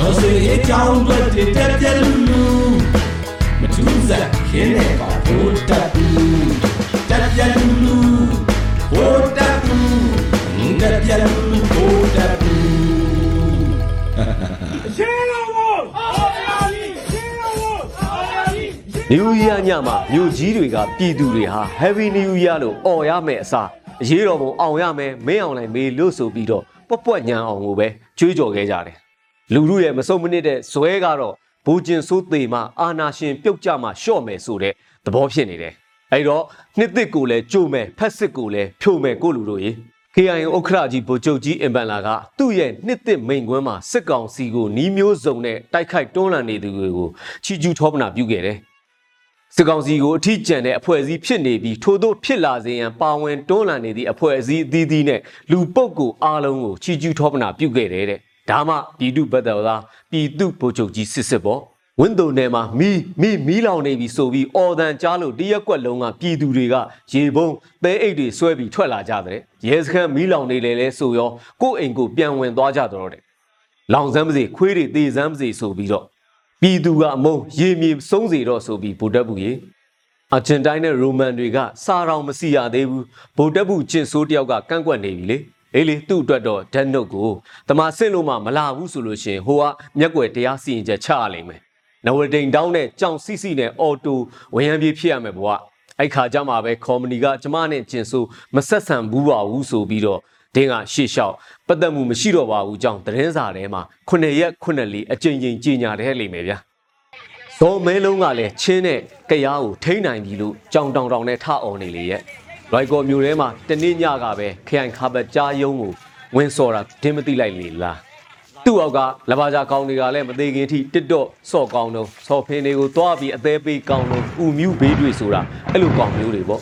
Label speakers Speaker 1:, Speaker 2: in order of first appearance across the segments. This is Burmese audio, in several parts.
Speaker 1: တော်စေအကြောင်းတွေတက်ပြက်လူလူမထူးစားခင်းနေပါဘိုးတက်ဘူးတက်ပြက်လူလူဘိုးတက်ဘူးတက်ပြက်လူလူဘိုးတက်ဘူး
Speaker 2: ရှင်းလို့ဘောအောင်ရပြီရှင်းလို့ဘောအောင်ရပြီ
Speaker 3: New Year ညမှာမြို့ကြီးတွေကပြည်သူတွေဟာ Happy New Year လို့អော်ရမယ်အစားအရေးတော်ပုံအောင်ရမယ်မင်းအောင်လိုက်မေးလို့ဆိုပြီးတော့ပွက်ပွက်ညံအောင်ကိုပဲကြွေးကြော်ခဲ့ကြတယ် လူလူရဲ့မစုံမနစ်တဲ့ဇွဲကတော့ဘူကျင်ဆိုးသေးမှအာနာရှင်ပြုတ်ကြမှရှော့မယ်ဆိုတဲ့သဘောဖြစ်နေတယ်အဲ့တော့နှစ်တစ်ကိုလည်းကြိုမယ်ဖက်စစ်ကိုလည်းဖြိုမယ်ကိုလူတို့ရေ KIA ဥက္ခရာကြီးဗိုလ်ချုပ်ကြီးအင်ပန်လာကသူ့ရဲ့နှစ်တစ်မိန်ကွန်းမှာစစ်ကောင်စီကိုနီးမျိုးစုံနဲ့တိုက်ခိုက်တွန်းလှန်နေသူတွေကိုချီကျူးထောပနာပြုခဲ့တယ်စစ်ကောင်စီကိုအထီးကျန်တဲ့အဖွဲ့အစည်းဖြစ်နေပြီးထို့သောဖြစ်လာစေရန်ပါဝင်တွန်းလှန်နေသည့်အဖွဲ့အစည်းအသီးသီးနဲ့လူပုတ်ကိုအားလုံးကိုချီကျူးထောပနာပြုခဲ့တယ်တဲ့ ဒါမှပြည်သူဘက်တော်သားပြည်သူဗိုလ်ချုပ်ကြီးစစ်စစ်ပေါ့ဝင်းတုံထဲမှာမီးမီးမီးလောင်နေပြီဆိုပြီးအော်တန်ကြားလို့တရက်ကွက်လုံးကပြည်သူတွေကရေပုံးသဲအိတ်တွေဆွဲပြီးထွက်လာကြတဲ့ရဲစခန်းမီးလောင်နေလေလဲဆိုရောကိုယ့်အိမ်ကိုပြန်ဝင်သွားကြတော့တဲ့လောင်စမ်းပါစေခွေးတွေသေစမ်းပါစေဆိုပြီးတော့ပြည်သူကအမုန်းရေမြေစုံးစေတော့ဆိုပြီးဗိုလ်တပ်ဘူးကြီးအာဂျင်တိုင်းနဲ့ရိုမန်တွေကစားတော်မစီရသေးဘူးဗိုလ်တပ်ဘူးကျင်ဆိုးတယောက်ကကန့်ကွက်နေပြီလေ အေးလေသူ့အတွက်တော့ဓာတ်နုတ်ကိုတမဆင့်လို့မှမလာဘူးဆိုလို့ရှရင်ဟိုကမျက်ွယ်တရားစီရင်ချက်ချရလိမ့်မယ်နဝတိန်တောင်းနဲ့ကြောင်စီစီနဲ့အော်တိုဝရံပြေးဖြစ်ရမယ်ဘွာအဲ့ခါကျမှပဲကော်မတီကကျမနဲ့ကျင်ဆိုးမဆက်ဆံဘူးပါဘူးဆိုပြီးတော့တင်းကရှေ့လျှောက်ပတ်သက်မှုမရှိတော့ပါဘူးကြောင့်သတင်းစာထဲမှာ9ရက်9လီအကြိမ်ကြိမ်ကြီးညာတဲ့လိမ့်မယ်ဗျာဇော်မဲလုံးကလည်းချင်းနဲ့ကြရားကိုထိန်းနိုင်ပြီလို့ကြောင်တောင်တောင်နဲ့ထအောင်နေလေရဲ့ ရိုက်ကော်မျိုးထဲမှာတနေ့ညကပဲခရိုင်ခါဘတ်ကြားယုံကိုဝင်းစော်တာဒင်းမသိလိုက်လေလားသူ့အောက်ကလဘာ जा ကောင်းတွေကလည်းမသေးခင်ထိတစ်တော့စော့ကောင်းတော့စော်ဖင်းတွေကိုသွားပြီးအသေးပေးကောင်းတော့ဥမြူဘေးတွေဆိုတာအဲ့လိုကောင်းမျိုးတွေပေါ့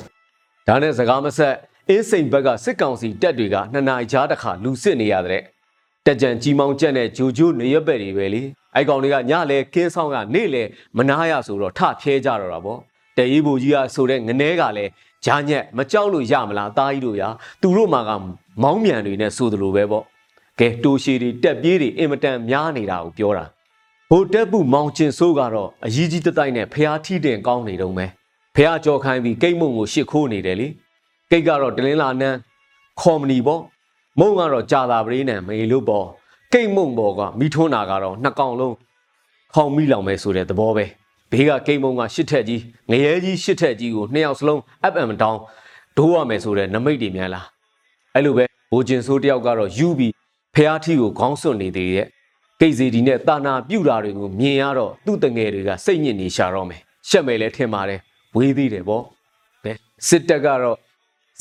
Speaker 3: ဒါနဲ့စကားမဆက်အင်းစိန်ဘက်ကစစ်ကောင်စီတက်တွေကနှစ်နာရီကြားတစ်ခါလူစစ်နေရတဲ့တက်ကြံကြီးမောင်းချက်နဲ့ဂျိုဂျိုနေရပက်တွေပဲလေအဲ့ကောင်တွေကညလဲကင်းဆောင်ကနေ့လဲမနာရဆိုတော့ထဖျဲကြတော့တာဗော တရေးဘူကြီးကဆိုတဲ့ငနဲကလည်းဂျာညက်မကြောက်လို့ရမလားတားကြီးတို့ရာသူတို့မှာကမောင်းမြန်တွေနဲ့ဆိုသလိုပဲဗောကဲတိုးရှည်တွေတက်ပြေးတွေအင်မတန်များနေတာကိုပြောတာဟိုတက်ဘူးမောင်ကျင်ဆိုးကတော့အကြီးကြီးတတိုက်နဲ့ဖျားထီးတင်ကောင်းနေတုံးပဲဖျားကြော်ခိုင်းပြီးကိတ်မုံကိုရှစ်ခိုးနေတယ်လေကိတ်ကတော့တလင်းလာနန်းခေါ်မနီဗောမုံကတော့ကြာတာပရင်းနဲ့မေလို့ပေါ့ကိတ်မုံပေါ်ကမိထွန်းတာကတော့နှစ်ကောင်လုံးခေါင်မိလောင်ပဲဆိုတဲ့သဘောပဲ ဘေးကကိတ်မုံကရှစ်ထက်ကြီးငရဲကြီးရှစ်ထက်ကြီးကိုနှစ်ယောက်စလုံး FM တောင်းဒိုးရမယ်ဆိုတဲ့နမိတ်တွေများလားအဲ့လိုပဲဘိုဂျင်ဆိုးတယောက်ကတော့ယူပြီးဖះထီကိုခေါင်းစွန့်နေသေးရဲ့ကိတ်စီဒီနဲ့တာနာပြူတာတွေကိုမြင်ရတော့သူ့တငယ်တွေကစိတ်ညစ်နေရှာတော့မယ်ရှက်မယ်လဲထင်ပါတယ်ဝေးသေးတယ်ပေါ့ကဲစစ်တပ်ကတော့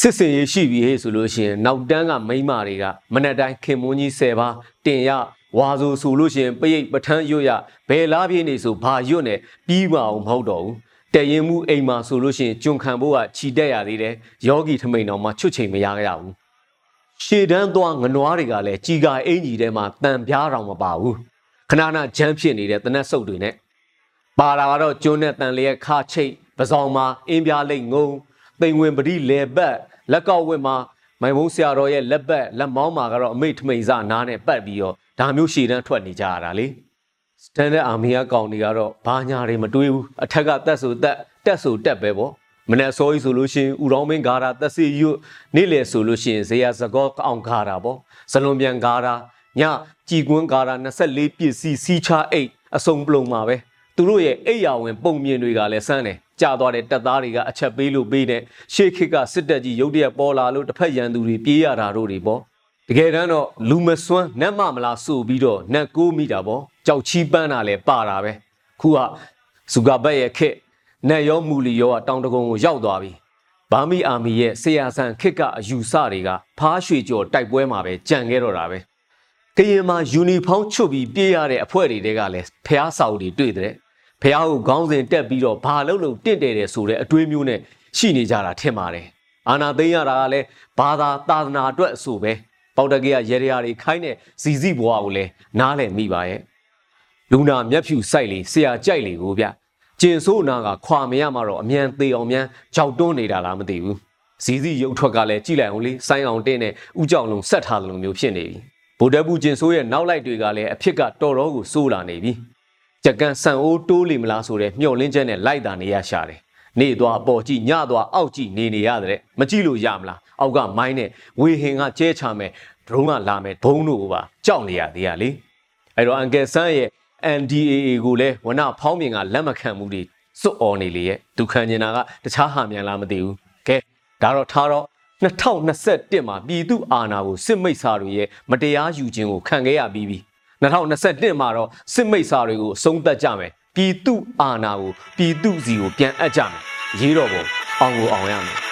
Speaker 3: စစ်စင်ရေးရှိပြီဟေ့ဆိုလို့ရှိရင်နောက်တန်းကမိန်းမတွေကမနက်တိုင်းခင်မွန်းကြီး10ပါးတင်ရ ဝါဆိုဆိုလို့ရှိရင်ပရိတ်ပထန်းရွတ်ရဘယ်လားပြေးနေဆိုဘာရွတ်နေပြီးမအောင်မဟုတ်တော့ဘူးတရင်မှုအိမ်မှာဆိုလို့ရှိရင်ကျွန်ခံဖို့ကခြီတက်ရသေးတယ်ယောဂီထမိန်တော်မှာချွတ်ချိန်မရကြဘူးရှေတန်းသွားငနွားတွေကလည်းကြီးကာအင်ကြီးထဲမှာတန်ပြားတောင်မပါဘူးခဏခဏဂျမ်းဖြစ်နေတဲ့တနက်ဆုပ်တွေနဲ့ပါလာကတော့ကျွန်းနဲ့တန်လျက်ခါချိတ်ပဇောင်မှာအင်းပြားလိတ်ငုံသိမ်ဝင်ပတိလေပတ်လက်ကောက်ဝက်မှာ မိုင်ဘုံဆရာတော်ရဲ့လက်ပတ်လက်မောင်းမှာကတော့အမိတ်ထမိန်စနားနဲ့ပတ်ပြီးတော့ဒါမျိုးရှည်တန်းထွက်နေကြရတာလေစတန်ဒတ်အာမီယာကောင်တွေကတော့ဘာညာတွေမတွေးဘူးအထက်ကတက်ဆိုတက်တက်ဆိုတက်ပဲပေါ့မနေ့စောကြီးဆိုလို့ရှိရင်ဥရောင်းမင်းဂါရာတက်စီရွတ်နေ့လေဆိုလို့ရှိရင်ဇေယစကောအောင်ဂါရာပေါ့ဇလွန်ပြန်ဂါရာညကြည်ကွန်းဂါရာ24ပစ္စည်းစီးချအိတ်အစုံပလုံမှာပဲသူတို့ရဲ့အိယာဝင်ပုံမြင်တွေကလည်းစမ်းတယ် ကြာသွားတဲ့တပ်သားတွေကအချက်ပေးလို့ပေးတဲ့ရှေးခေတ်ကစစ်တပ်ကြီးရုတ်တရက်ပေါ်လာလို့တစ်ဖက်ရန်သူတွေပြေးရတာတို့တွေပေါ့တကယ်တမ်းတော့လူမစွမ်းနတ်မမလားဆိုပြီးတော့နတ်ကိုးမိတာပေါ့ကြောက်ချီးပန်းတာလည်းပါတာပဲခုကဇူကာဘက်ရဲ့ခေတ်နတ်ရောမူလီရောကတောင်တကုံကိုရောက်သွားပြီဘာမီအာမီရဲ့ဆရာဆန်ခေတ်ကအယူဆတွေကဖားရွှေကျော်တိုက်ပွဲမှာပဲကြံခဲ့တော့တာပဲကရင်မှာယူနီဖောင်းချွတ်ပြီးပြေးရတဲ့အဖွဲ့တွေကလည်းဖះဆောက်တွေတွေ့တဲ့ ဖះကိုခေါင်းစဉ်တက်ပြီးတော့ဘာလို့လို့တင့်တယ်တယ်ဆိုတဲ့အတွေးမျိုးနဲ့ရှိနေကြတာထင်ပါတယ်အာနာသိန်းရတာကလည်းဘာသာသာသနာအတွက်အဆိုပဲပေါက်တကေကရေရရာတွေခိုင်းတဲ့ဇီဇီဘွားကိုလည်းနားလည်မိပါရဲ့လူနာမျက်ဖြူစိုက်လေဆရာကြိုက်လေကိုဗျကျင်ဆိုးနာကခွာမရမှာတော့အမြန်သေးအောင်မြန်ကြောက်တွန်းနေတာလားမသိဘူးဇီဇီရုပ်ထွက်ကလည်းကြည့်လိုက်အောင်လေဆိုင်းအောင်တင်းနဲ့ဥကြောင်လုံးဆက်ထားတယ်လို့မျိုးဖြစ်နေပြီဗိုလ်တပ်ဘူးကျင်ဆိုးရဲ့နောက်လိုက်တွေကလည်းအဖြစ်ကတော်တော်ကိုစိုးလာနေပြီ ကြကန်ဆန်အိုးတိုးလီမလားဆိုတဲ့မျောလင်းချက်နဲ့လိုက်တာနေရရှာတယ်နေသွားအပေါ်ကြည့်ညသွားအောက်ကြည့်နေနေရတဲ့မကြည့်လို့ရမလားအောက်ကမိုင်းနဲ့ဝေဟင်ကကျဲချမယ်ဒရုန်းကလာမယ်ဘုံတို့ကပါကြောက်နေရသေးရလေအဲ့တော့အန်ကယ်ဆန်းရဲ့ NDAA ကိုလည်းဝနဖောင်းမြင်ကလက်မခံမှုတွေစွတ်អော်နေလေရဲ့ဒုခံနေတာကတခြားဟာမြန်လားမသိဘူးကဲဒါတော့ထားတော့2021မှာပြည်သူအာဏာကိုစစ်မိတ်စာတွေရဲ့မတရားယူခြင်းကိုခံခဲ့ရပြီးပြီ 2021မှာတော့စစ်မိတ်စာတွေကိုအဆုံးသတ်ကြမယ်ပြည်သူအာဏာကိုပြည်သူစီကိုပြန်အပ်ကြမယ်ရေးတော်ပုံအောင်ကိုအောင်ရမယ်